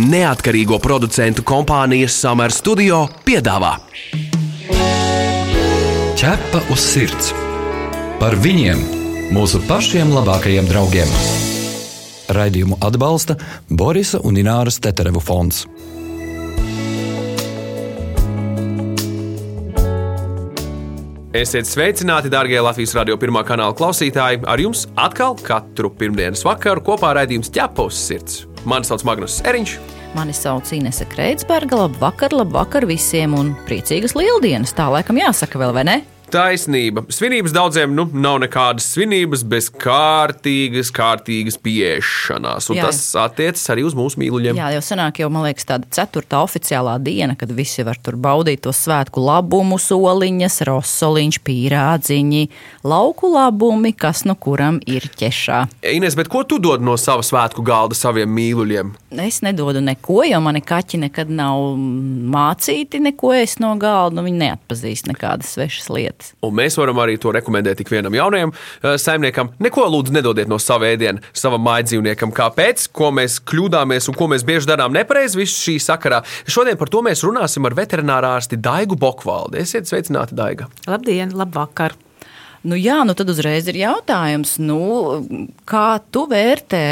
neatkarīgo producentu kompānijas Summer Studio piedāvā Ķepa uz sirds par viņiem, mūsu pašiem labākajiem draugiem. Raidījumu atbalsta Borisa un Ināras Teterevu fonds. Esiet sveicināti, darbie Latvijas radio pirmā kanāla klausītāji. Ar jums atkal katru pirmdienas vakaru kopā raidījums ķepos sirds. Mani sauc Magnus Eriņš. Mani sauc Inese Kreitsberga. Labvakar, labvakar visiem un priecīgas lieldienas. Tā laikam jāsaka vēl, vai ne? Taisnība. Svinības daudziem nu, nav nekādas svinības bez kārtīgas, kārtīgas pieešanās. Un jā, tas attiecas arī uz mūsu mīluļiem. Jā, jau senāk, jau man liekas, tāda ceturtā oficiālā diena, kad visi var tur baudīt to svētku labumu, soliņas, rosoliņš, pīrādziņi, lauku labumi, kas nu kuram ir ķešā. Ines, bet ko tu dod no sava svētku galda saviem mīluļiem? Es nedodu neko, jo mani kaķi nekad nav mācīti neko es no galda. Nu, viņi neatpazīst nekādas svešas lietas lietas. Un mēs varam arī to rekomendēt ikvienam jaunajam uh, saimniekam. Neko lūdzu nedodiet no sava ēdiena savam mājdzīvniekam. Kāpēc? Ko mēs kļūdāmies un ko mēs bieži darām nepareizi visu šī sakarā. Šodien par to mēs runāsim ar veterinārārsti Daigu Bokvaldi. Esiet sveicināti, Daiga! Labdien, labvakar! Nu, jā, nu tad uzreiz ir jautājums, nu, kā tu vērtē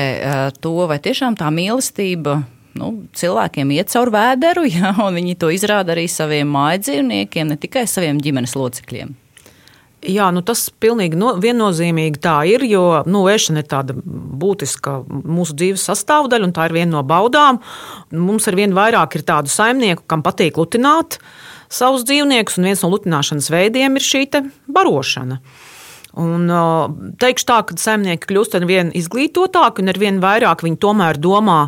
to, vai tiešām tā mīlestība nu, cilvēkiem iet cauri vēderu, ja, un viņi to izrāda arī saviem mājdzīvniekiem, ne tikai saviem ģimenes locekļiem. Jā, nu tas pilnīgi no, viennozīmīgi tā ir, jo nu, ēšana ir tāda būtiska mūsu dzīves sastāvdaļa, un tā ir viena no baudām. Mums ar vien vairāk ir tādu saimnieku, kam patīk lutināt savus dzīvniekus, un viens no lutināšanas veidiem ir šī barošana. Un, teikšu tā, ka saimnieki kļūst ar vien izglītotāki un ar vien vairāk viņi tomēr domā,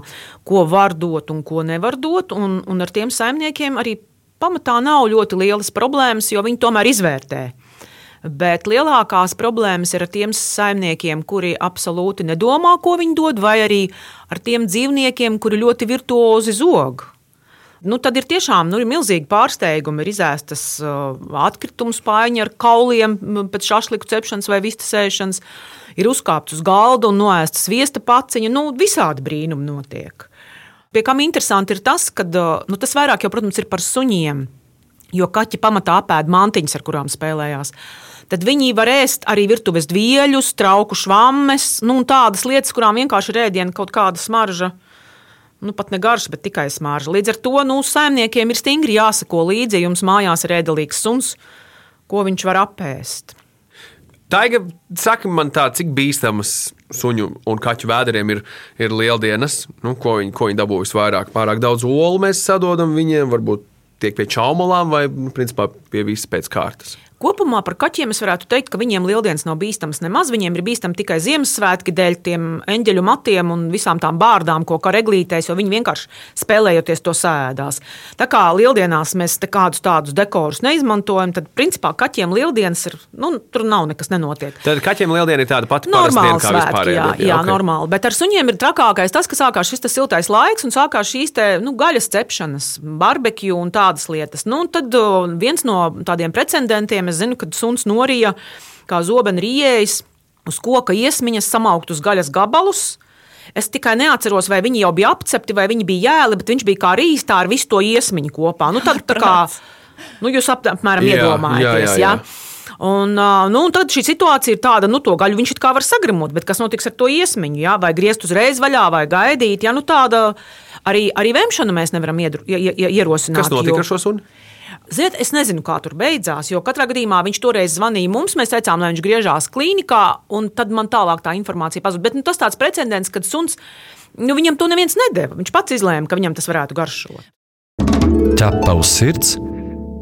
ko var dot un ko nevar dot. Un, un ar tiem saimniekiem arī pamatā nav ļoti lielas problēmas, jo viņi tomēr izvērtē. Bet lielākās problēmas ir ar tiem saimniekiem, kuri absolūti nedomā, ko viņi dod, vai arī ar tiem dzīvniekiem, kuri ļoti virtuozi zog nu, tad ir tiešām nu, ir milzīgi pārsteigumi. Ir izēstas uh, atkritumu spaiņi ar kauliem pēc šašliku cepšanas vai vistas ēšanas, ir uzkāpts uz galda un noēstas viesta paciņa. Nu, visādi brīnumi notiek. Pie kam interesanti ir tas, ka uh, nu, tas vairāk jau, protams, ir par suņiem. Jo kaķi pamatā apēd mantiņas, ar kurām spēlējās. Tad viņi var ēst arī virtuves dvieļus, trauku švammes, nu, tādas lietas, kurām vienkārši ir ēdiena kaut kāda smarža nu, pat ne garš, bet tikai smārža. Līdz ar to nu, saimniekiem ir stingri jāsako līdzi, ja jums mājās ir ēdelīgs suns, ko viņš var apēst. Taiga, saka man tā, cik bīstamas suņu un kaķu vēderiem ir, ir lieldienas, nu, ko viņi, ko viņi dabū visvairāk. Pārāk daudz olu mēs sadodam viņiem, varbūt tiek pie čaumalām vai, nu, principā, pie visas pēc kārtas. Kopumā par kaķiem es varētu teikt, ka viņiem lieldienas nav bīstamas nemaz. Viņiem ir bīstami tikai Ziemassvētki dēļ tiem eņģeļu matiem un visām tām bārdām, ko kā reglītēs, jo viņi vienkārši spēlējoties to sēdās. Tā kā lieldienās mēs kādus tādus dekorus neizmantojam, tad principā kaķiem lieldienas ir, nu, tur nav nekas nenotiek. Tad kaķiem lieldiena ir tāda pati normāla svētki, jā, jā, jā okay. normāli. Bet ar suņiem ir trakākais tas, ka sākās šis siltais laiks un sākās šīs te, nu, gaļas cepšanas, barbekju un tādas lietas. Nu, un tad viens no tādiem precedentiem Es zinu, ka suns norija kā zobens rījējs uz koka iesmiņas samaukt uz gaļas gabalus. Es tikai neatceros, vai viņi jau bija apcepti, vai viņi bija jēli, bet viņš bija kā rīstā ar visu to iesmiņu kopā. Nu, tad, kā, nu, jūs apmēram jā, iedomājaties. Jā, jā, jā. Un, nu, un tad šī situācija ir tāda, nu, to gaļu viņš it kā var sagramot, bet kas notiks ar to iesmiņu? Jā? Vai griezt uzreiz vaļā, vai gaidīt? Jā, nu, tāda arī, arī vemšanu mēs nevaram iedru, ierosināt. Kas notika jo... ar šo sunu? Ziniet, es nezinu, kā tur beidzās, jo katrā gadījumā viņš toreiz zvanīja mums. Mēs teicām, lai viņš griežās klīnikā, un tad man tālāk tā informācija pazuda. Bet nu, tas tāds precedents, kad suns, nu, viņam to neviens nedēva. Viņš pats izlēma, ka viņam tas varētu garšot. Ķepa uz sirds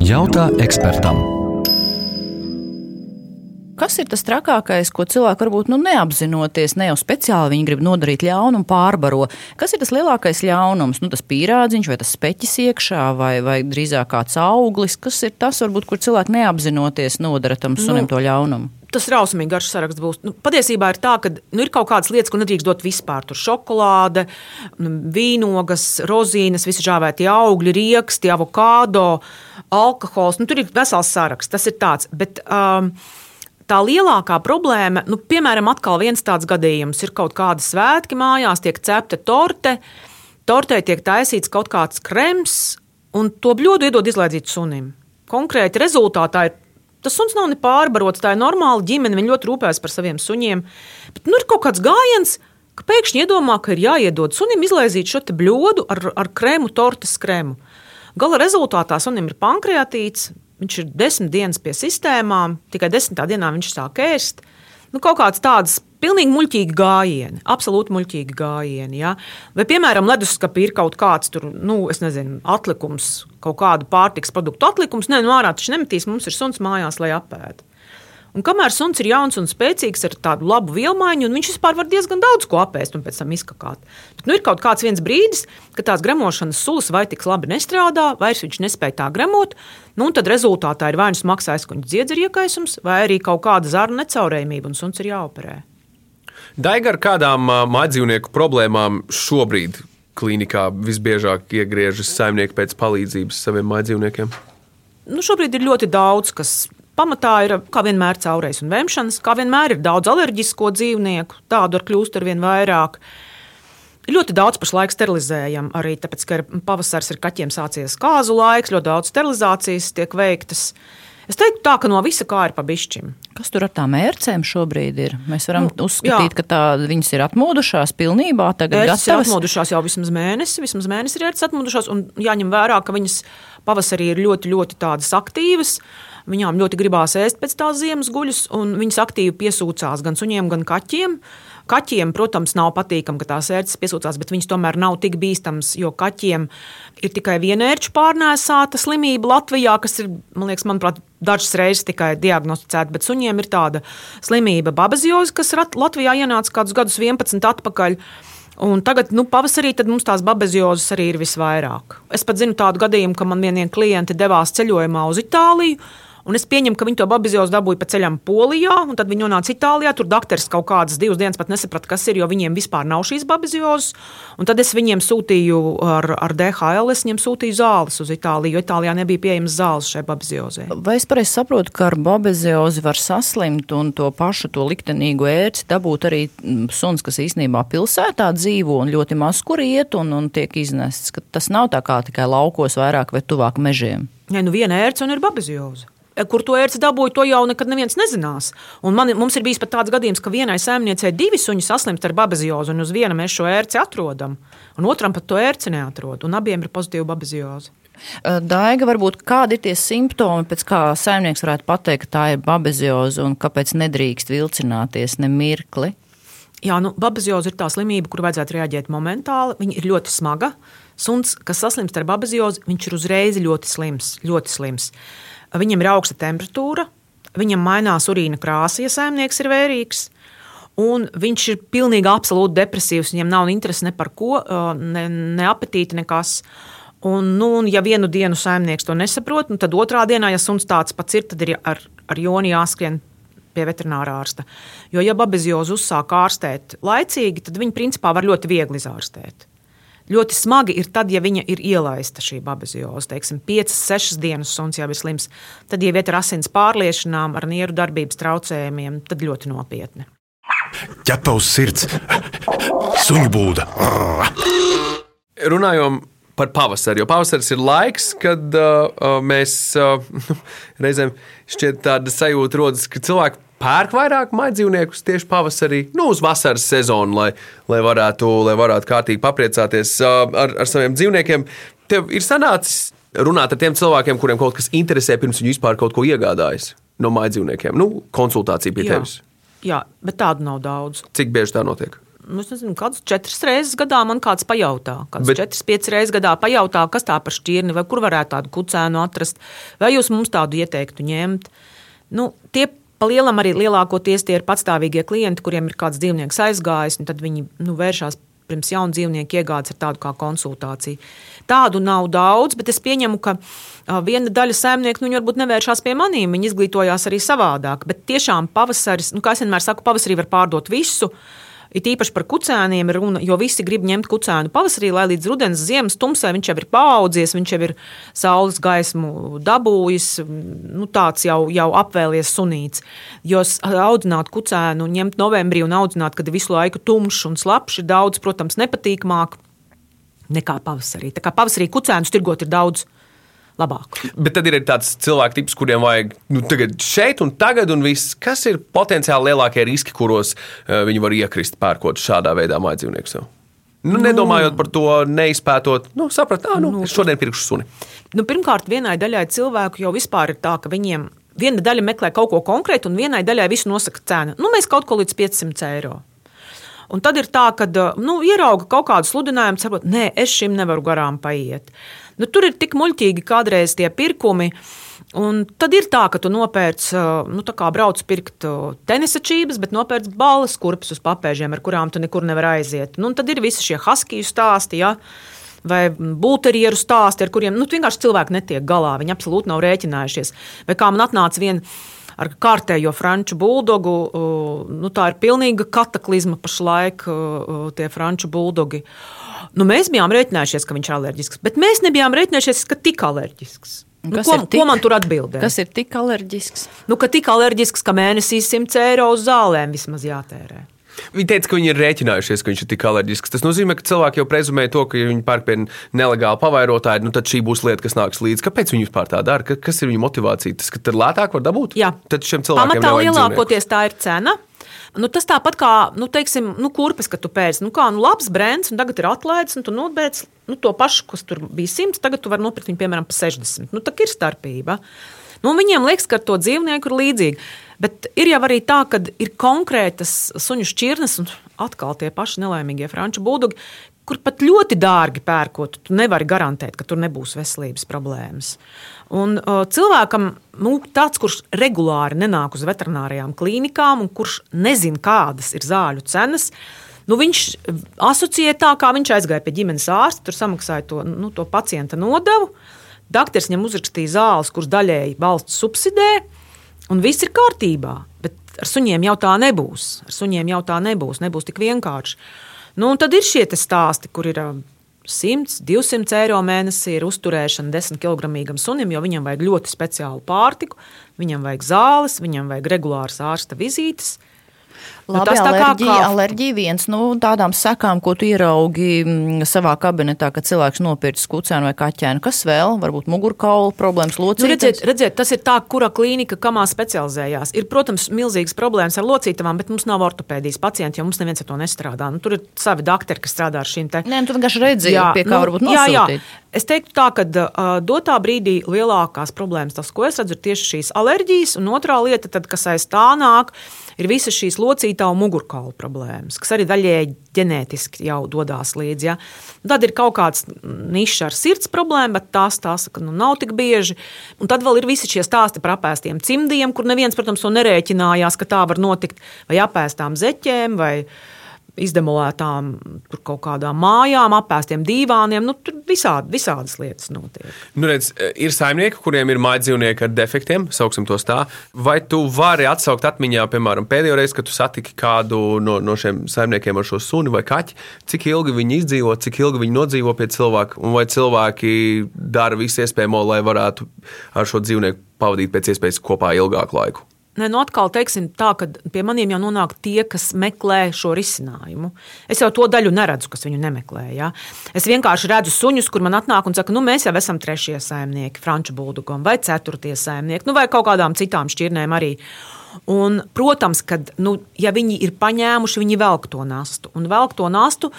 jautā ekspertam. Kas ir tas trakākais, ko cilvēki varbūt nu, neapzinoties, ne jau speciāli viņi grib nodarīt ļaunu un pārbaro? Kas ir tas lielākais ļaunums? Nu, tas pīrādziņš vai tas speķis iekšā, vai, vai drīzāk kāds auglis? Kas ir tas, varbūt, kur cilvēki neapzinoties nodara tam sunim nu, to ļaunumu? tas rausmīgi garš saraksts būs. Nu, patiesībā ir tā, ka nu, ir kaut kādas lietas, ko nedrīkst dot vispār. Tur šokolāde, nu, vīnogas, rozīnes, visi žāvēti augļi, rieksti, avokado, alkohols. Nu, tur ir vesels saraksts. Tas ir tāds. Bet, um, tā lielākā problēma, nu, piemēram, atkal viens tāds gadījums ir kaut kāda svētki mājās, tiek cepta torte. tortē tiek taisīts kaut kāds krems, un to bļodu iedod izlaidīt sunim. Konkrēti rezultātā ir. Tas suns nav ne pārbarots, tā ir normāla ģimene. Viņi ļoti rūpējas par saviem suņiem. Bet nu, ir kaut kāds gājiens, ka pēkšņi iedomā, ka ir jāiedod sunim izlaizīt šo bļodu ar, ar krēmu, tortes krēmu. Gala rezultātā sunim ir pankreatīts, viņš ir desmit dienas pie sistēmām, tikai desmitā dienā viņš sāk ēst. Nu, kaut kāds tāds Pilnīgi muļķīgi gājieni, absolūti muļķīgi gājieni. Ja? Vai, piemēram, leduskapī ir kaut kāds tur, nu, nezinu, atlikums, kaut kādu pārtiks produktu atlikums. Nē, nu, ārā taču nemetīs, mums ir suns mājās, lai apēdu. Un kamēr suns ir jauns un spēcīgs ar tādu labu vielmaiņu, viņš vispār var diezgan daudz ko apēst un pēc tam izkakāt. Bet nu, ir kaut kāds brīdis, kad tās gremošanas sulas vai tik labi nestrādā, vairs viņš nespēja tā gremot. Nu, tad rezultātā ir vai nu smags aizkuņa dziedzera iekaisums, vai arī kaut kāda zarnu necaurējumība, un suns ir jāoperē. Daiga ar kādām mājdzīvnieku problēmām šobrīd klīnikā visbiežāk iegriežas saimnieki pēc palīdzības saviem mājdzīvniekiem? Nu, šobrīd ir ļoti daudz, kas pamatā ir kā vienmēr caurējs un vemšanas, kā vienmēr ir daudz alerģisko dzīvnieku, tādu ar kļūst ar vien vairāk. Ļoti daudz pašlaik sterilizējam, arī tāpēc, ka pavasaris ir kaķiem sācies kāzu laiks, ļoti daudz sterilizācijas tiek veiktas. Es teiktu, tā, ka no visa kā ir pabišķim. Kas tur ar tām ērcēm šobrīd ir? Mēs varam nu, uzskatīt, jā. ka tā, viņas ir atmodušās pilnībā. Tagad ērces ir atmodušās jau vismaz mēnesi. Vismaz mēnesi ir ērces atmodušās, un jāņem vērā, ka viņas pavasarī ir ļoti, ļoti tādas aktīvas. Viņām ļoti gribās ēst pēc tās ziemas guļus, un viņas aktīvi piesūcās gan suņiem, gan kaķiem. Kaķiem, protams, nav patīkami, ka tās ērces piesūcās, bet viņas tomēr nav tik bīstamas, jo kaķiem ir tikai viena ērču pārnēsāta slimība Latvijā, kas ir, man liekas, manuprāt, dažas reizes tikai diagnosticēta, bet suņiem ir tāda slimība babazioze, kas Latvijā ienāca kādus gadus 11 atpakaļ. Un tagad, nu, pavasarī mums tās babeziozes arī ir visvairāk. Es pat zinu tādu gadījumu, ka man vieni klienti devās ceļojumā uz Itāliju. Un es pieņemu, ka viņi to babiziozu dabūja pa ceļam Polijā, un tad viņi nonāca Itālijā. Tur doktors kaut kādas divas dienas pat nesaprata, kas ir, jo viņiem vispār nav šīs babiziozes. Un tad es viņiem sūtīju ar, ar DHL, es viņiem sūtīju zāles uz Itāliju, jo Itālijā nebija pieejamas zāles šai babiziozei. Vai es pareizi saprotu, ka ar babiziozi var saslimt un to pašu to liktenīgu ērci dabūt arī mm, suns, kas īstenībā pilsētā dzīvo un ļoti maz kur iet un, un tiek iznests? Tas nav tā kā tikai laukos vairāk vai tuvāk mežiem. Nē, nu viena ērce un ir babizioze kur to ērci dabūja, to jau nekad neviens nezinās. Un man, mums ir bijis pat tāds gadījums, ka vienai saimniecei divi suņi saslimst ar babaziozu, un uz viena mēs šo ērci atrodam, un otram pat to ērci neatrod, un abiem ir pozitīva babazioza. Daiga, varbūt kādi ir tie simptomi, pēc kā saimnieks varētu pateikt, ka tā ir babazioza un kāpēc nedrīkst vilcināties ne mirkli? Jā, nu, babazioza ir tā slimība, kur vajadzētu reaģēt momentāli. Viņa ir ļoti smaga. Suns, kas saslimst ar babaziozu, viņš ir uzreiz ļoti slims. Ļoti slims. Uh, Viņam ir augsta temperatūra, viņam mainās urīna krāsa, ja saimnieks ir vērīgs. Un viņš ir pilnīgi absolūti depresīvs. Viņam nav interesi ne par ko, ne, ne apetīti, nekas. Un, nu, un ja vienu dienu saimnieks to nesaprot, nu, tad otrā dienā, ja suns tāds pats ir, tad ir ar, ar joni jāskrien pie veterinārā ārsta. Jo, ja babeziozu uzsāk ārstēt laicīgi, tad viņi principā var ļoti viegli izārstēt. Ļoti smagi ir tad, ja viņa ir ielaista šī babezioze. Teiksim, 5, 6 dienas suns jau ir slims. Tad, ja ir asins pārliešanām, ar nieru darbības traucējumiem, tad ļoti nopietni. Ķepa uz sirds, suņu būda. Runājot par pavasari, jo pavasaris ir laiks, kad uh, uh mēs uh, reizēm šķiet tāda sajūta rodas, ka cilvēki pērk vairāk maidzīvniekus tieši pavasarī, nu, uz vasaras sezonu, lai, lai, varētu, lai varētu kārtīgi papriecāties ar, ar saviem dzīvniekiem. Tev ir sanācis runāt ar tiem cilvēkiem, kuriem kaut kas interesē, pirms viņi vispār kaut ko iegādājas no maidzīvniekiem. Nu, konsultācija pie jā. tevis. Jā, bet tādu nav daudz. Cik bieži tā notiek? Nu, es nezinu, kādas četras reizes gadā man kāds pajautā. Kāds bet... četras, piecas reizes gadā pajautā, kas tā par šķirni, vai kur varētu tādu kucēnu atrast, vai jūs mums tādu ieteiktu ņemt. Nu, tie Palielam arī lielākoties tie ir patstāvīgie klienti, kuriem ir kāds dzīvnieks aizgājis, un tad viņi nu, vēršas pirms jaunu dzīvnieku iegādes ar tādu kā konsultāciju. Tādu nav daudz, bet es pieņemu, ka viena daļa saimnieku nu, varbūt nevēršās pie maniem. Viņi izglītojās arī savādāk. Bet tiešām pavasaris, nu, kā es vienmēr saku, pavasarī var pārdot visu. It īpaši par kucēniem ir runa, jo visi grib ņemt kucēnu pavasarī, lai līdz rudens, ziemas tumsai viņš jau ir paaudzies, viņš jau ir saules gaismu dabūjis, nu, tāds jau, jau apvēlies sunīts. Jo audzināt kucēnu, ņemt novembrī un audzināt, kad ir visu laiku tumšs un slapjš, ir daudz, protams, nepatīkamāk. nekā pavasarī. Tā kā pavasarī kucēnus tirgot ir daudz labāk. Bet tad ir tāds cilvēku tips, kuriem vajag nu, šeit un tagad, un viss, kas ir potenciāli lielākie riski, kuros uh, viņi var iekrist pērkot šādā veidā mājas dzīvnieku sev. Nu, nedomājot par to, neizpētot, nu, saprat, ah, nu, nu, es šodien pirkšu suni. Nu, pirmkārt, vienai daļai cilvēku jau vispār ir tā, ka viņiem viena daļa meklē kaut ko konkrētu, un vienai daļai visu nosaka cena. Nu, mēs kaut ko līdz 500 eiro. Un tad ir tā, ka nu, ierauga kaut kādu sludinājumu, saprot, nē, es šim nevaru garām paiet. Nu, tur ir tik muļķīgi kādreiz tie pirkumi. Un tad ir tā, ka tu nopērci, nu, tā kā brauc pirkt tenisa čības, bet nopērci balvas kurpes uz papēžiem, ar kurām tu nekur nevar aiziet. Nu, tad ir visi šie haskiju stāsti. Ja? Vai būterieru stāsti, ar kuriem nu, vienkārši cilvēki netiek galā. Viņi absolūti nav rēķinājušies. Vai kā man atnāca viena ar kārtējo franču buldogu. Nu, tā ir pilnīga kataklizma pašlaik, tie franču buldogi. Nu, mēs bijām rēķinājušies, ka viņš ir alerģisks, bet mēs nebijām rēķinājušies, ka tik alerģisks. Nu, ko, tik, ko man tur atbildēja? Kas ir tik alerģisks? Nu, ka tik alerģisks, ka mēnesī 100 eiro uz zālēm vismaz jātērē. Viņi teica, ka viņi ir rēķinājušies, ka viņš ir tik alerģisks. Tas nozīmē, ka cilvēki jau prezumē to, ka, ja viņi pērk pie nelegāla pavairotāja, nu, tad šī būs lieta, kas nāks līdzi. Kāpēc viņi vispār tā dara? Kas ir viņu motivācija? Tas, ka tad lētāk var dabūt? Jā, tad šiem cilvēkiem pamatā lielākoties tā ir cena. Nu, tas tāpat kā, nu, teiksim, nu, kurpes, kad tu pērci. Nu, kā, nu, labs brands, un tagad ir atlaides, un tu nopērci nu, to pašu, kas tur bija 100, tagad tu vari nopirkt viņu, piemēram, par 60. Nu, tā ir starpība. Nu, viņiem liekas, ka ar to dzīvnieku ir līdzīgi. Bet ir jau arī tā, ka ir konkrētas suņu šķirnes, un atkal tie paši nelaimīgie franču buldogi, kur pat ļoti dārgi pērkot, tu nevari garantēt, ka tur nebūs veselības problēmas. Un, uh, cilvēkam, nu, tāds, kurš regulāri nenāk uz veterinārijām klīnikām un kurš nezina, kādas ir zāļu cenas, nu, viņš asociē tā, kā viņš aizgāja pie ģimenes ārsta, tur samaksāja to, nu, to pacienta nodevu. Dakteris viņam uzrakstīja zāles, kuras daļēji valsts subsidē, un viss ir kārtībā. Bet ar suņiem jau tā nebūs. Ar suņiem jau tā nebūs. Nebūs tik vienkārši. Nu, tad ir šie stāsti, kur ir 100, 200 eiro mēnesī ir uzturēšana 10 kg sunim, jo viņam vajag ļoti speciālu pārtiku, viņam vajag zāles, viņam vajag regulāras ārsta vizītes. Nu, Labi, nu, tas alerģija, kā... alerģija viens no nu, tādām sekām, ko tu ieraugi mm, savā kabinetā, kad cilvēks nopirks kucēnu vai kaķēnu. Kas vēl? Varbūt mugurkaula problēmas, locītavas? Nu, redziet, redziet, tas ir tā, kura klīnika kamā specializējās. Ir, protams, milzīgas problēmas ar locītavām, bet mums nav ortopēdijas pacienti, jo mums neviens ar to nestrādā. Nu, tur ir savi doktori, kas strādā ar šīm te. Nē, nu, tu vienkārši redzi, jā, pie kā nu, varbūt nosūtīt. Jā, jā. Es teiktu tā, ka uh, dotā brīdī lielākās problēmas, tas, ko es redzu, ir tieši šīs alerģijas, un otrā lieta, tad, kas aiz tā nāk, ir visas šīs locītā un mugurkaula problēmas, kas arī daļēji ģenētiski jau dodas līdzi. Ja? Tad ir kaut kāds nišs ar sirds problēmu, bet tās, tās nu, nav tik bieži. Un tad vēl ir visi šie stāsti par apēstiem cimdiem, kur neviens, protams, to nerēķinājās, ka tā var notikt, vai apēstām zeķēm. Vai izdemolētām kaut kādām mājām, apēstiem divāniem. Nu, tur visādi, visādas lietas notiek. Nu, redz, ir saimnieki, kuriem ir mājas dzīvnieki ar defektiem, sauksim tos tā. Vai tu vari atsaukt atmiņā, piemēram, pēdējo reizi, kad tu satiki kādu no, no šiem saimniekiem ar šo suni vai kaķi, cik ilgi viņi izdzīvo, cik ilgi viņi nodzīvo pie cilvēka, un vai cilvēki dara visu iespējamo, lai varētu ar šo dzīvnieku pavadīt pēc iespējas kopā ilgāku laiku? Ne, nu atkal teiksim tā, ka pie maniem jau nonāk tie, kas meklē šo risinājumu. Es jau to daļu neredzu, kas viņu nemeklē. Ja? Es vienkārši redzu suņus, kur man atnāk un saka, nu mēs jau esam trešie saimnieki, franču buldogam vai ceturtie saimnieki, nu vai kaut kādām citām šķirnēm arī. Un, protams, ka, nu, ja viņi ir paņēmuši, viņi velk to nastu. Un velk to nastu,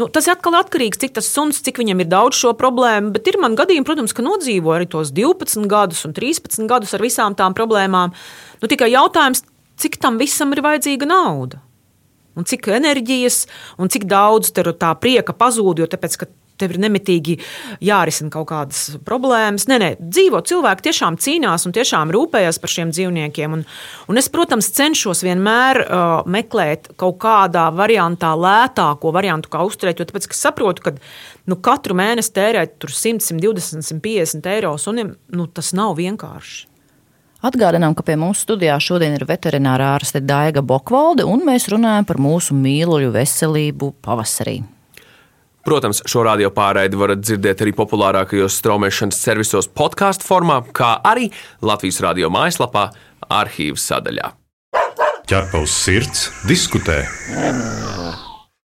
nu, tas atkal atkarīgs, cik tas suns, cik viņam ir daudz šo problēmu. Bet ir man gadījumi, protams, ka nodzīvo arī tos 12 gadus un 13 gadus ar visām tām problēmām. Nu, tikai jautājums, cik tam visam ir vajadzīga nauda? Un cik enerģijas un cik daudz tā prieka pazūd, jo tāpēc, tev ir nemitīgi jārisina kaut kādas problēmas. Nē, nē, dzīvo cilvēki tiešām cīnās un tiešām rūpējas par šiem dzīvniekiem. Un, un es, protams, cenšos vienmēr uh, meklēt kaut kādā variantā lētāko variantu, kā uzturēt, jo tāpēc, saprotu, ka nu, katru mēnesi tērēt 100, 120, 150 eiro sunim, nu, tas nav vienkārši. Atgādinām, ka pie mums studijā šodien ir veterinārā ārste Daiga Bokvalde, un mēs runājam par mūsu mīluļu veselību pavasarī. Protams, šo radio pārraidi varat dzirdēt arī populārākajos straumēšanas servisos podkāstu formā, kā arī Latvijas radio mājaslapā, arhīvas sadaļā. Ķerpa uz sirds, diskutē.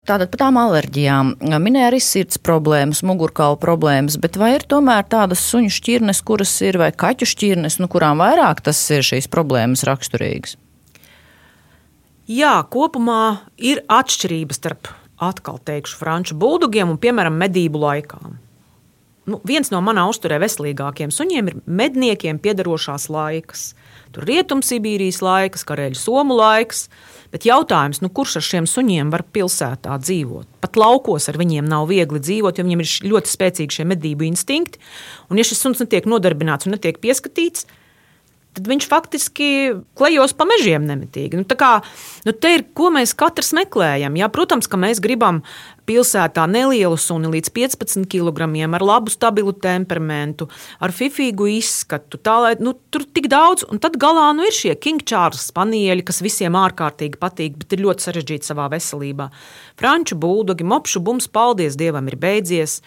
Tātad par tām alerģijām. Minēja arī sirds problēmas, mugurkaula problēmas, bet vai ir tomēr tādas suņu šķirnes, kuras ir, vai kaķu šķirnes, nu, kurām vairāk tas ir šīs problēmas raksturīgas? Jā, kopumā ir atšķirības starp, atkal teikšu, franču buldogiem un, piemēram, medību laikām. Nu, viens no manā uzturē veselīgākiem suņiem ir medniekiem piedarošās laikas. Tur ir Rietumsibīrijas laiks, Kareļu somu laiks. Bet jautājums, nu, kurš ar šiem suņiem var pilsētā dzīvot? Pat laukos ar viņiem nav viegli dzīvot, jo viņiem ir ļoti spēcīgi šie medību instinkti. Un, ja šis suns netiek nodarbināts un netiek pieskatīts, tad viņš faktiski klejos pa mežiem nemitīgi. Nu, kā, nu, te ir, ko mēs katrs meklējam. Jā, protams, ka mēs gribam pilsētā nelielu suni līdz 15 kg, ar labu, stabilu temperamentu, ar fifīgu izskatu. Tā, lai, nu, tur tik daudz, un tad galā nu, ir šie King Charles spanieļi, kas visiem ārkārtīgi patīk, bet ir ļoti sarežģīti savā veselībā. Franču buldogi, mopšu bums, paldies Dievam, ir beidzies.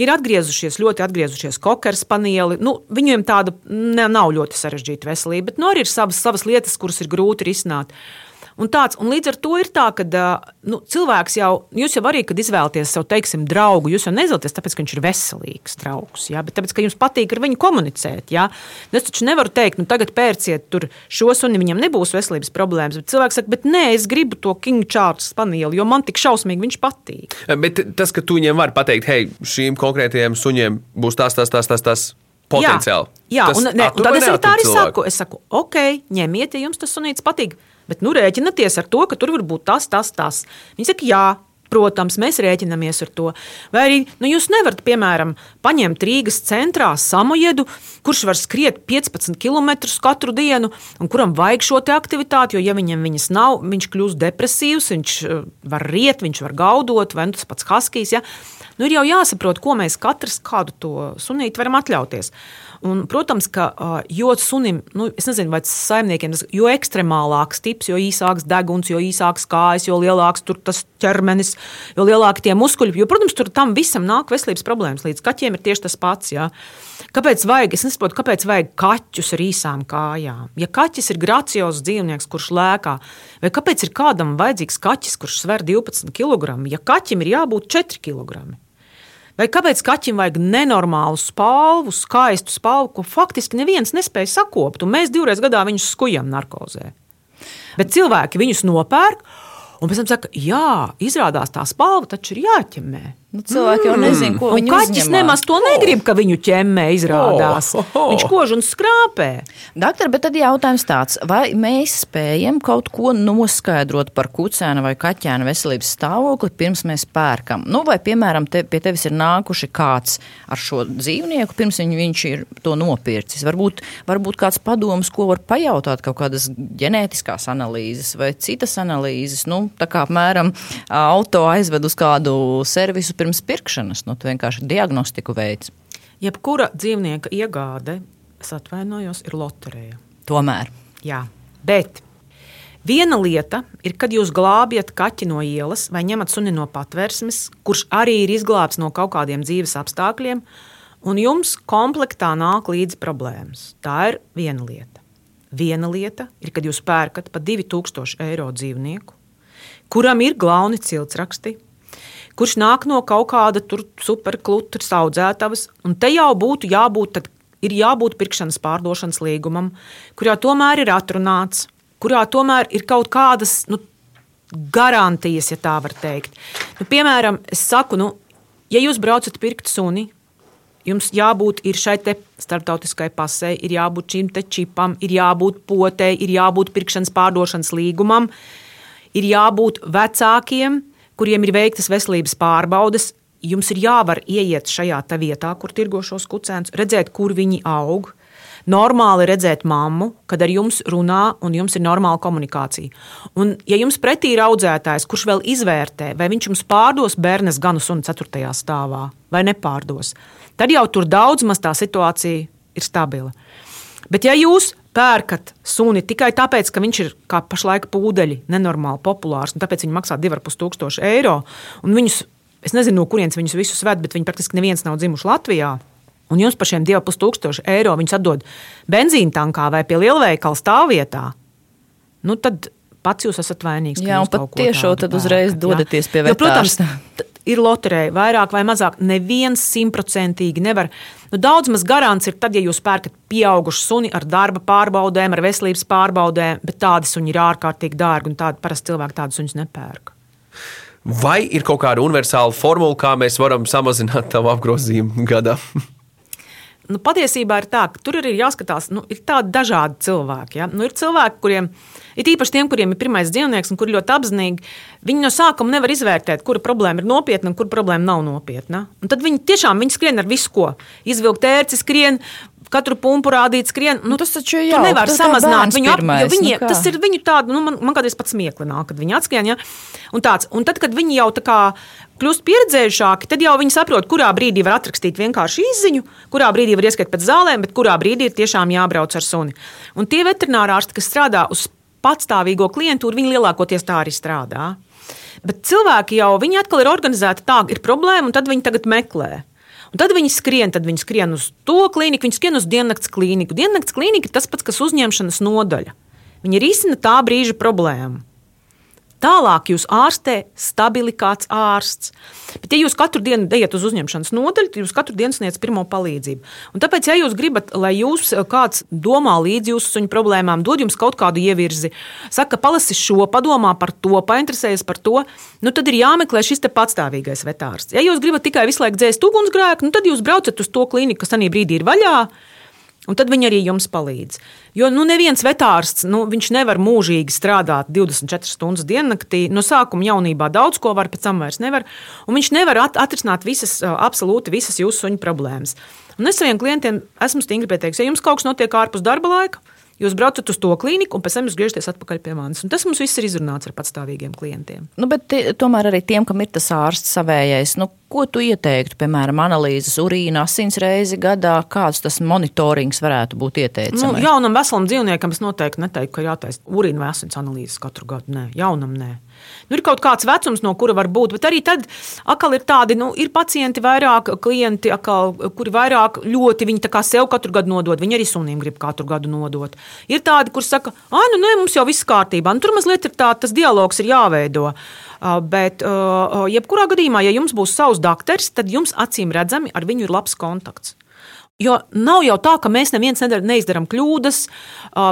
Ir atgriezušies, ļoti atgriezušies kokas paneļi. Nu, viņiem tāda ne, nav ļoti sarežģīta veselība, bet nu, arī ir savas, savas lietas, kuras ir grūti risināt. Un, tāds, un līdz ar to ir tā, ka nu, cilvēks jau, jūs jau arī, kad izvēlaties savu, teiksim, draugu, jūs jau neizvēlaties tāpēc, ka viņš ir veselīgs draugs, ja? bet tāpēc, ka jums patīk ar viņu komunicēt. Ja? Nu, es taču nevaru teikt, nu tagad pērciet tur šo suni, viņam nebūs veselības problēmas, bet cilvēks saka, bet nē, es gribu to King Charles spanieli, jo man tik šausmīgi viņš patīk. Bet tas, ka tu viņiem vari pateikt, hei, šīm konkrētajiem suņiem būs tas, tas, tas, tas, tas potenciāli. Jā, jā tas un, ne, un tad es arī tā arī cilvēku? saku, es saku, ok, ņemiet, ja jums tas sunīts patīk. Bet nu, rēķinieties ar to, ka tur var būt tas, tas, tas. Viņi saka, jā, protams, mēs rēķinamies ar to. Vai arī nu, jūs nevarat, piemēram, paņemt Rīgas centrā samojedu, kurš var skriet 15 km katru dienu, un kuram vajag šo aktivitāti, jo, ja viņam viņas nav, viņš kļūst depresīvs, viņš eh, var riet, viņš var gaudot, vai nu, tas pats Haskijs. Ja? Nu, ir jau jāsaprot, ko mēs katrs kādu to sunīti varam atļauties. Un, protams, ka jo sunim, nu, es nezinu, vai saimniekiem tas jo ekstremālāks tips, jo īsāks deguns, jo īsāks kājas, jo lielāks tas ķermenis, jo lielāki tie muskuļi. Jo, protams, tur tam visam nāk veselības problēmas. Līdz kaķiem ir tieši tas pats. Jā. Kāpēc vajag, es nesaprotu, kāpēc vajag kaķus ar īsām kājām? Ja kaķis ir graciozs dzīvnieks, kurš lēkā, vai kāpēc ir kādam vajadzīgs kaķis, kurš sver 12 kg, ja kaķim ir jābūt 4 kg? Vai kāpēc kaķim vajag nenormālu spalvu, skaistu spalvu, ko faktiski neviens nespēja sakopt, un mēs divreiz gadā viņus skujam narkozē? Bet cilvēki viņus nopērk, un pēc tam saka, jā, izrādās tā spalva taču ir jāķemē. Nu, cilvēki jau nezina, ko viņi kaķis uzņemā. nemaz to negrib, ka viņu ķemmē izrādās. Oh, oh, oh. Viņš kož un skrāpē. Doktor, bet tad jautājums tāds, vai mēs spējam kaut ko noskaidrot par kucēna vai kaķēna veselības stāvokli pirms mēs pērkam? Nu, vai, piemēram, te, pie tevis ir nākuši kāds ar šo dzīvnieku, pirms viņ, viņš ir to nopircis? Varbūt, varbūt kāds padoms, ko var pajautāt, kaut kādas ģenētiskās analīzes vai citas analīzes. Nu, tā kā apmēram auto aizved uz kādu servisu pirms pirkšanas. Nu, vienkārši diagnostiku veids. Jebkura dzīvnieka iegāde, es atvainojos, ir loterija. Tomēr. Jā, bet viena lieta ir, kad jūs glābjat kaķi no ielas vai ņemat suni no patvērsmes, kurš arī ir izglābts no kaut kādiem dzīves apstākļiem, un jums komplektā nāk līdzi problēmas. Tā ir viena lieta. Viena lieta ir, kad jūs pērkat par 2000 eiro dzīvnieku, kuram ir glauni ciltsraksti, kurš nāk no kaut kāda superklutras audzētavas, un te jau būtu jābūt, tad ir jābūt pirkšanas pārdošanas līgumam, kurā tomēr ir atrunāts, kurā tomēr ir kaut kādas nu, garantijas, ja tā var teikt. Nu, piemēram, es saku, nu, ja jūs braucat pirkt suni, jums jābūt šai starptautiskai pasē, ir jābūt šim čipam, ir jābūt potei, ir jābūt pirkšanas pārdošanas līgumam, ir jābūt vecākiem, kuriem ir veiktas veselības pārbaudes, jums ir jāvar ieiet šajā vietā, kur tirgo šos kucēnus, redzēt, kur viņi aug. Normāli redzēt mammu, kad ar jums runā, un jums ir normāla komunikācija. Un, ja jums pretī ir audzētājs, kurš vēl izvērtē, vai viņš jums pārdos bērnes ganu sunu 4. stāvā vai nepārdos, tad jau tur daudz maz tā situācija ir stabila. Bet, ja jūs pērkat suni tikai tāpēc, ka viņš ir kā pašlaik pūdeļi, nenormāli populārs, un tāpēc viņi maksā 2,5 tūkstoši eiro. Viņus, es nezinu, no kurienes viņus visus ved, bet viņi praktiski neviens nav dzimuši Latvijā. Un jums par šiem 2,5 tūkstoši eiro viņus atdod benzīna tankā vai pie lielveikala stāvvietā. Nu tad pats jūs esat vainīgs. Jā, un pat tiešo tad uzreiz pērkat, jā. dodaties pie Jo, Protams, ir loterija, vairāk vai mazāk. Neviens simtprocentīgi nevar. Nu, daudz maz garants ir tad, ja jūs pērkat pieaugušu suni ar darba pārbaudēm, ar veselības pārbaudēm, bet tādi suņi ir ārkārtīgi dārgi un tādi parasti cilvēki tādus suņus nepērk. Vai ir kaut kāda universāla formula, kā mēs varam samazināt tavu apgrozījumu gadā? Nu, patiesībā ir tā, ka tur arī ir jāskatās, nu, ir tādi dažādi cilvēki. Ja? Nu, ir cilvēki, kuriem ir īpaši tiem, kuriem ir pirmais dzīvnieks un kuri ļoti apzinīgi, viņi no sākuma nevar izvērtēt, kura problēma ir nopietna un kura problēma nav nopietna. Un tad viņi tiešām viņi skrien ar visu, ko izvilkt ērci, skrien. Katru pumpu rādīt, skrien. Nu, tas taču jauki, nevar samazināt viņu. Viņi, nu kā? tas ir viņu tādu, nu, man, man kādreiz pat smiekli nāk, kad viņi atskrien. Ja? Un, tāds, un tad, kad viņi jau tā kā kļūst pieredzējušāki, tad jau viņi saprot, kurā brīdī var atrakstīt vienkārši izziņu, kurā brīdī var ieskriet pēc zālēm, bet kurā brīdī ir tiešām jābrauc ar suni. Un tie veterinārārsti, kas strādā uz patstāvīgo klientūru, viņi lielākoties tā arī strādā. Bet cilvēki jau viņi atkal ir organizēti tā, ir problēma, un tad viņi tagad meklē. Un tad viņi skrien, tad viņi skrien uz to klīniku, viņi skrien uz diennakts klīniku. Diennakts klīnika ir tas pats, kas uzņemšanas nodaļa. Viņi risina tā brīža problēmu. Tālāk jūs ārstē stabili kāds ārsts. Bet, ja jūs katru dienu ejat uz uzņemšanas nodaļu, tad jūs katru dienu sniedzat pirmo palīdzību. Un tāpēc, ja jūs gribat, lai jūs eh, kāds domā līdzi jūsu suņu problēmām, dod jums kaut kādu ievirzi, saka, palasi šo, padomā par to, painteresējies par to, nu tad ir jāmeklē šis patstāvīgais vetārsts. Ja jūs gribat tikai visu laiku dzēst ugunsgrēku, nu tad jūs braucat uz to klīniku, kas tajā brīdī ir vaļā. Un tad viņi arī jums palīdz. Jo nu, neviens vetārsts nu, nevar mūžīgi strādāt 24 stundas diennaktī. No sākuma jaunībā daudz ko var, pēc tam vairs nevar. Un viņš nevar at atrisināt visas, absolūti visas jūsu suņu problēmas. Un es saviem klientiem esmu stingri pieteicis, ja jums kaut kas notiek ārpus darba laika, jūs braucat uz to klīniku, un pēc tam jūs griežaties atpakaļ pie manis. Un tas mums viss ir izrunāts ar patstāvīgiem klientiem. Nu, tie, tomēr arī tiem, kam ir tas ārsts savējais, nu, ko tu ieteiktu, piemēram, analīzes, urīna, asins reizi gadā, kāds tas monitorings varētu būt Nu, ieteicams? jaunam veselam dzīvniekam es noteikti neteiktu, ka jātaisa urīna vai asins analīzes katru gadu. Nē, jaunam nē. Nu, ir kaut kāds vecums, no kura var būt, bet arī tad atkal ir tādi, nu, ir pacienti, vairāk klienti, atkal, kuri vairāk ļoti viņi sev katru gadu nodod. Viņi arī sunim grib katru gadu nodot. Ir tādi, kur saka, ah, nu, nē, mums jau viss kārtībā. Nu, tur mazliet ir tā, tas dialogs ir jāveido. Bet, jebkurā gadījumā, ja jums būs savs doktors, tad jums acīm redzami ar viņu ir labs kontakts. Jo nav jau tā, ka mēs neviens neizdarām kļūdas.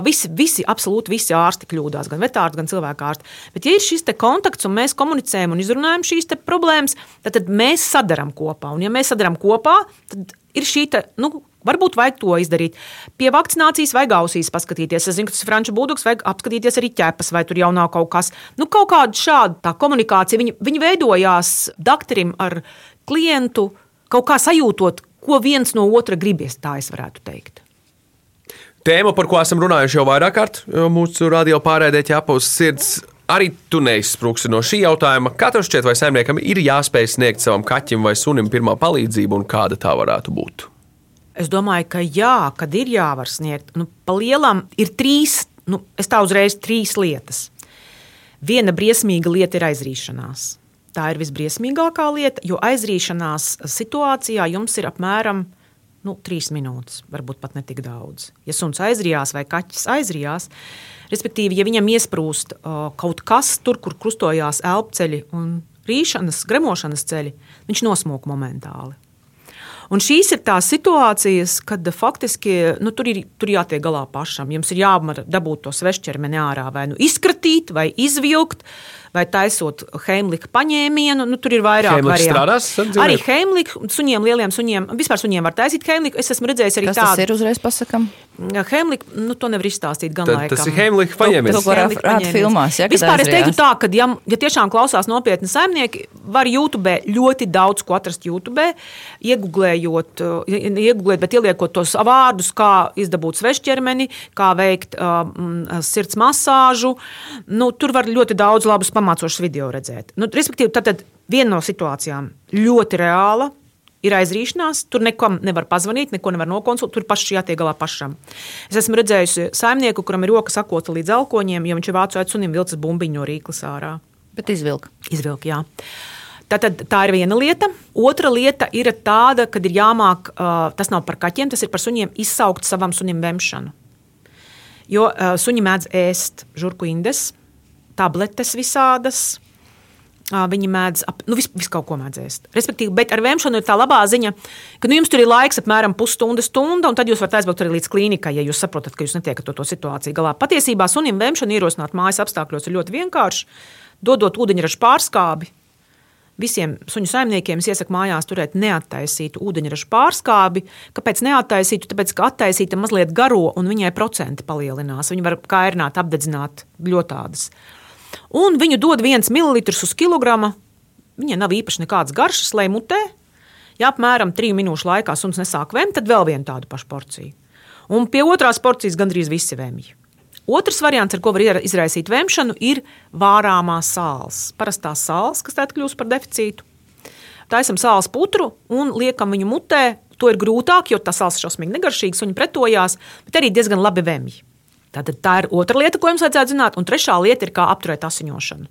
Visi, visi, absolūti visi ārsti kļūdās, gan vetārsti, gan cilvēku ārsti. Bet, ja ir šis kontakts un mēs komunicējam un izrunājam šīs problēmas, tad, tad mēs sadarām kopā. Un, ja mēs sadarām kopā, tad ir šī te, nu, Varbūt vajag to izdarīt. Pie vakcinācijas vajag ausīs paskatīties. Es zinu, ka tas ir franču būduks, vajag apskatīties arī ķepas, vai tur jau nav kaut kas. Nu, kaut kāda šāda komunikācija. Viņi, viņi veidojās doktoram ar klientu, kaut kā sajūtot, ko viens no otra gribies, tā es varētu teikt. Tēma, par ko esam runājuši jau vairāk kārt, mūsu radio pārēdē uz sirds. Arī tu neizsprūksi no šī jautājuma. Katram šķiet, vai saimniekam ir jāspēj sniegt savam kaķim vai sunim pirmā palīdzību, un kāda tā varētu būt? Es domāju, ka jā, kad ir jāvar sniegt, nu, pa lielam ir trīs, nu, es tā uzreiz trīs lietas. Viena briesmīga lieta ir aizrīšanās. Tā ir visbriesmīgākā lieta, jo aizrīšanās situācijā jums ir apmēram nu, trīs minūtes, varbūt pat ne tik daudz. Ja suns aizrijās vai kaķis aizrijās, respektīvi, ja viņam iesprūst uh, kaut kas tur, kur krustojās elpceļi un rīšanas, gremošanas ceļi, viņš nosmūk momentāli. Un šīs ir tās situācijas, kad faktiski nu, tur, ir, tur jātiek galā pašam. Jums ir dabūt to svešķermeni ārā, vai nu izkratīt, vai izvilkt, vai taisot heimlika paņēmienu. Nu, tur ir vairāk variantu. Arī heimlika, suņiem, lieliem suņiem, vispār suņiem var taisīt heimliku. Es esmu redzējis arī Kas tas tādu. ir uzreiz pasakam? Heimlika, nu, to nevar izstāstīt gan Tad tas ir Heimlicha paņēmiens. To, rāda paņēmiens. filmās, ja, Vispār es teiktu tā, ka, ja, ja tiešām klausās nopietni saimnieki, var YouTube ļoti daudz ko atrast YouTube, iegūlējot, iegūlēt, bet ieliekot tos vārdus, kā izdabūt svešķermeni, kā veikt um, sirds masāžu. Nu, tur var ļoti daudz labus pamācošus video redzēt. Nu, respektīvi, tad, tad viena no situācijām ļoti reāla. Ir aizrīšanās, tur neko nevar pazvanīt, neko nevar nokonsultēt, tur pašai jātiek galā pašam. Es esmu redzējusi saimnieku, kuram ir roka sakota līdz elkoņiem, jo viņš ir vācu acu un vilcis bumbiņu no rīklas ārā. Bet izvilka. Izvilkt, jā. Tātad, tā ir viena lieta. Otra lieta ir tāda, ka ir jāmāk, tas nav par kaķiem, tas ir par suņiem, izsaukt savam sunim vemšanu. Jo suņi mēdz ēst žurku indes, tabletes visādas. Viņi mēdz, ap, nu, visu, visu kaut ko mēdz ēst. Respektīvi, bet ar vēmšanu ir tā labā ziņa, ka nu, jums tur ir laiks apmēram pusstunda, stunda, un tad jūs varat aizbraukt arī līdz klīnikai, ja jūs saprotat, ka jūs netiekat to, to situāciju galā. Patiesībā sunim vēmšanu ierosināt mājas apstākļos ir ļoti vienkārši. Dodot ūdeņraža pārskābi, Visiem suņu saimniekiem es iesaku mājās turēt neattaisītu ūdeņraža pārskābi. Kāpēc neattaisītu? Tāpēc, ka attaisīta mazliet garo un viņai procenti palielinās. Viņa var kairināt, apdedzināt ļoti. Un viņu dod viens mililitrs uz kilogramu. Viņai nav īpaši nekādas garšas, lai mutē. Ja apmēram trīs minūšu laikā suns nesāk vēmt, tad vēl vienu tādu pašu porciju. Un pie otrās porcijas gandrīz visi vēmji. Otrs variants, ar ko var izraisīt vēmšanu, ir vārāmā sāls. Parastā sāls, kas tad kļūst par deficītu. Taisam sāls putru un liekam viņu mutē. To ir grūtāk, jo tas sāls ir šausmīgi negaršīgs, viņi pretojās, bet arī diezgan labi vēmji. Tātad tā ir otra lieta, ko jums vajadzētu zināt, un trešā lieta ir, kā apturēt asiņošanu.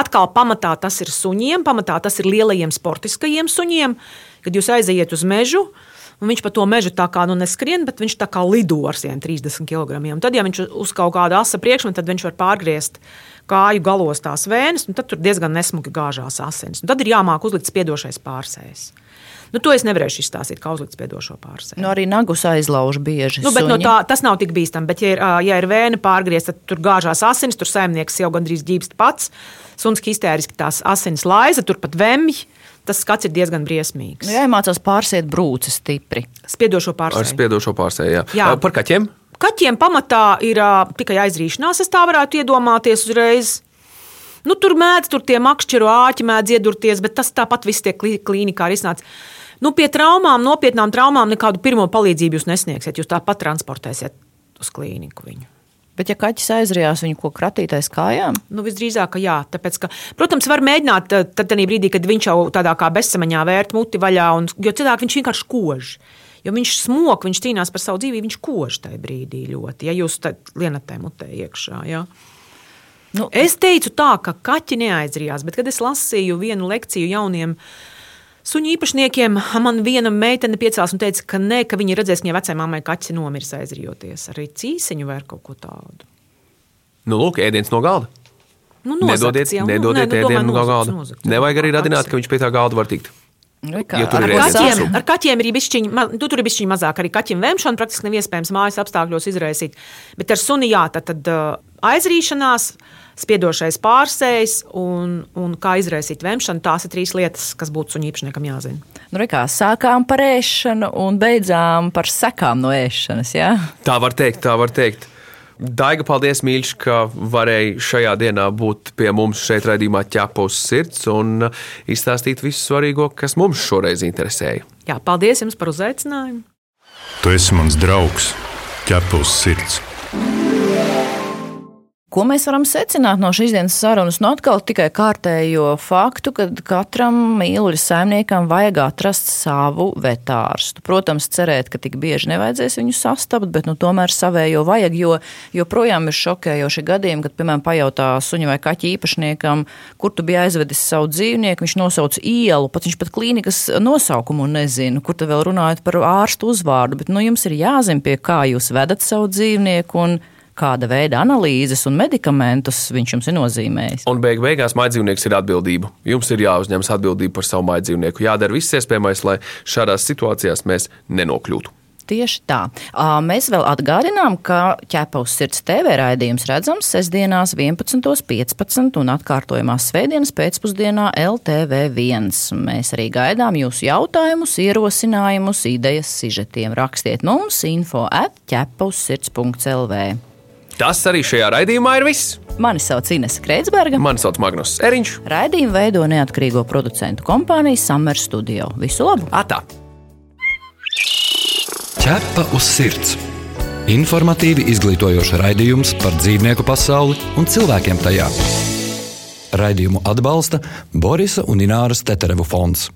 Atkal pamatā tas ir suņiem, pamatā tas ir lielajiem sportiskajiem suņiem, kad jūs aiziet uz mežu. Un viņš pa to mežu tā kā nu, neskrien, bet viņš tā kā lido ar 30 kg. Tad, ja viņš uz kaut kāda asa priekšmeta, tad viņš var pārgriezt kāju galos tās vēnes, un tad tur diezgan nesmuki gāžās asins. Un tad ir jāmāk uzlikt spiedošais pārsējs. Nu, to es nevarēšu izstāstīt, kā uzlikt spiedošo pārsēju. Nu, arī nagus aizlauž bieži. Nu, bet no suņi. tā, tas nav tik bīstami. Bet, ja ir, ja ir vēja pārgriezta, tad tur gāžās asins, tur saimnieks jau gandrīz ģībst pats. Suns histēriski tās asins laiza, tur pat vemj. Tas skats ir diezgan briesmīgs. Nu, jāiemācās pārsiet brūces stipri. Spiedošo Ar pārsēju. spiedošo pārsēju. Jā. Jā. Jā. Par kaķiem? Kaķiem pamatā ir ā, tikai aizrīšanās, es tā varētu iedomāties uzreiz. Nu, tur mēdz, tur tie makšķeru āķi mēdz iedurties, bet tas tāpat viss tiek klī- klīnikā risināts. Nu, pie traumām, nopietnām traumām nekādu pirmo palīdzību jūs nesniegsiet. Jūs tāpat transportēsiet uz klīniku viņu. Bet, ja kaķis aizrijās viņu ko kratītais kājām, Nu, visdrīzāk, ka jā. Tāpēc, ka, protams, var mēģināt tad, brīdī, kad viņš jau tādā kā bezsamaņā vērt muti vaļā, un, jo cilvēki viņš vienkārši kož. Jo viņš smok, viņš cīnās par savu dzīvību, viņš kož tajā brīdī ļoti. Ja jūs lienatē mutē iekšā. Ja. Nu, Es teicu tā, ka kaķi neaizrījās, bet kad es lasīju vienu lekciju jauniem suņu īpašniekiem, man viena meitene piecās un teica, ka nē, ka viņi redzēs, ka viņai vecajai mammai kaķis ir nomiris aizrijoties. Arī cīsiņu vai kaut ko tādu. Nu, lūk, ēdiens no galda. Nu, Nedodiet, nozagts jau. Nu, nedodiet nē, nu, ēdienu no galda. nozagts. Nevajag arī radināt, ka viņš pie tā galda var tikt. nu, kā, Ja ir ar ēdiens kaķiem- ar kaķiem ir bišķiņi, ma- nu, tur ir bišķiņi mazāk. Arī kaķiem vēmšana praktiski nav iespējams mājas apstākļos izraisīt. Bet ar suni jā, tad, tad aizrīšanās, spiedošais pārsējs un, un kā izraisīt vēmšanu. Tās ir trīs lietas, kas būtu suņu īpašniekam jāzina. Nu, kā, sākām par ēšanu un beidzām par sekām no ēšanas. Ja? Tā var teikt, tā var teikt. Daiga, paldies, mīļš, ka varēji šajā dienā būt pie mums šeit, raidījumā ķepa uz sirds un izstāstīt visu svarīgo, kas mums šoreiz interesēja. Jā, paldies jums par uzaicinājumu. Tu esi mans draugs, ķepa uz sirds. Ko mēs varam secināt no šīs dienas sarunas? Nu, atkal tikai kārtējo faktu, ka katram mīluļu saimniekam vajag atrast savu vetārstu. Protams, cerēt, ka tik bieži nevajadzēs viņu sastapt, bet nu, tomēr savējo vajag, jo joprojām ir šokējoši gadījumi, kad, piemēram, pajautā suņa vai kaķa īpašniekam, kur tu biji aizvedis savu dzīvnieku, viņš nosauc ielu, pat viņš pat klīnikas nosaukumu nezina, kur te vēl runājot par ārstu uzvārdu, bet nu, jums ir jāzina, pie kā jūs vedat savu dzīvnieku un kāda veida analīzes un medikamentus viņš jums ir nozīmējis. Un beig beigās maidzīvnieks ir atbildība. Jums ir jāuzņemas atbildība par savu maidzīvnieku. Jādara viss iespējamais, lai šādās situācijās mēs nenokļūtu. Tieši tā. Mēs vēl atgādinām, ka ķepa uz sirds TV raidījums redzams sestdienās 11.15 un atkārtojumā svētdienas pēcpusdienā LTV1. Mēs arī gaidām jūsu jautājumus, ierosinājumus, idejas, sižetiem. Rakstiet mums info at ķepa uz sirds.lv. Tas arī šajā raidījumā ir viss. Mani sauc Ines Kreitsberga. Mani sauc Magnus Eriņš. Raidījumu veido neatkarīgo producentu kompānija Summer Studio. Visu labu! Atā! Ķepa uz sirds. Informatīvi izglītojoši raidījums par dzīvnieku pasauli un cilvēkiem tajā. Raidījumu atbalsta Borisa un Ināras Teterevu fonds.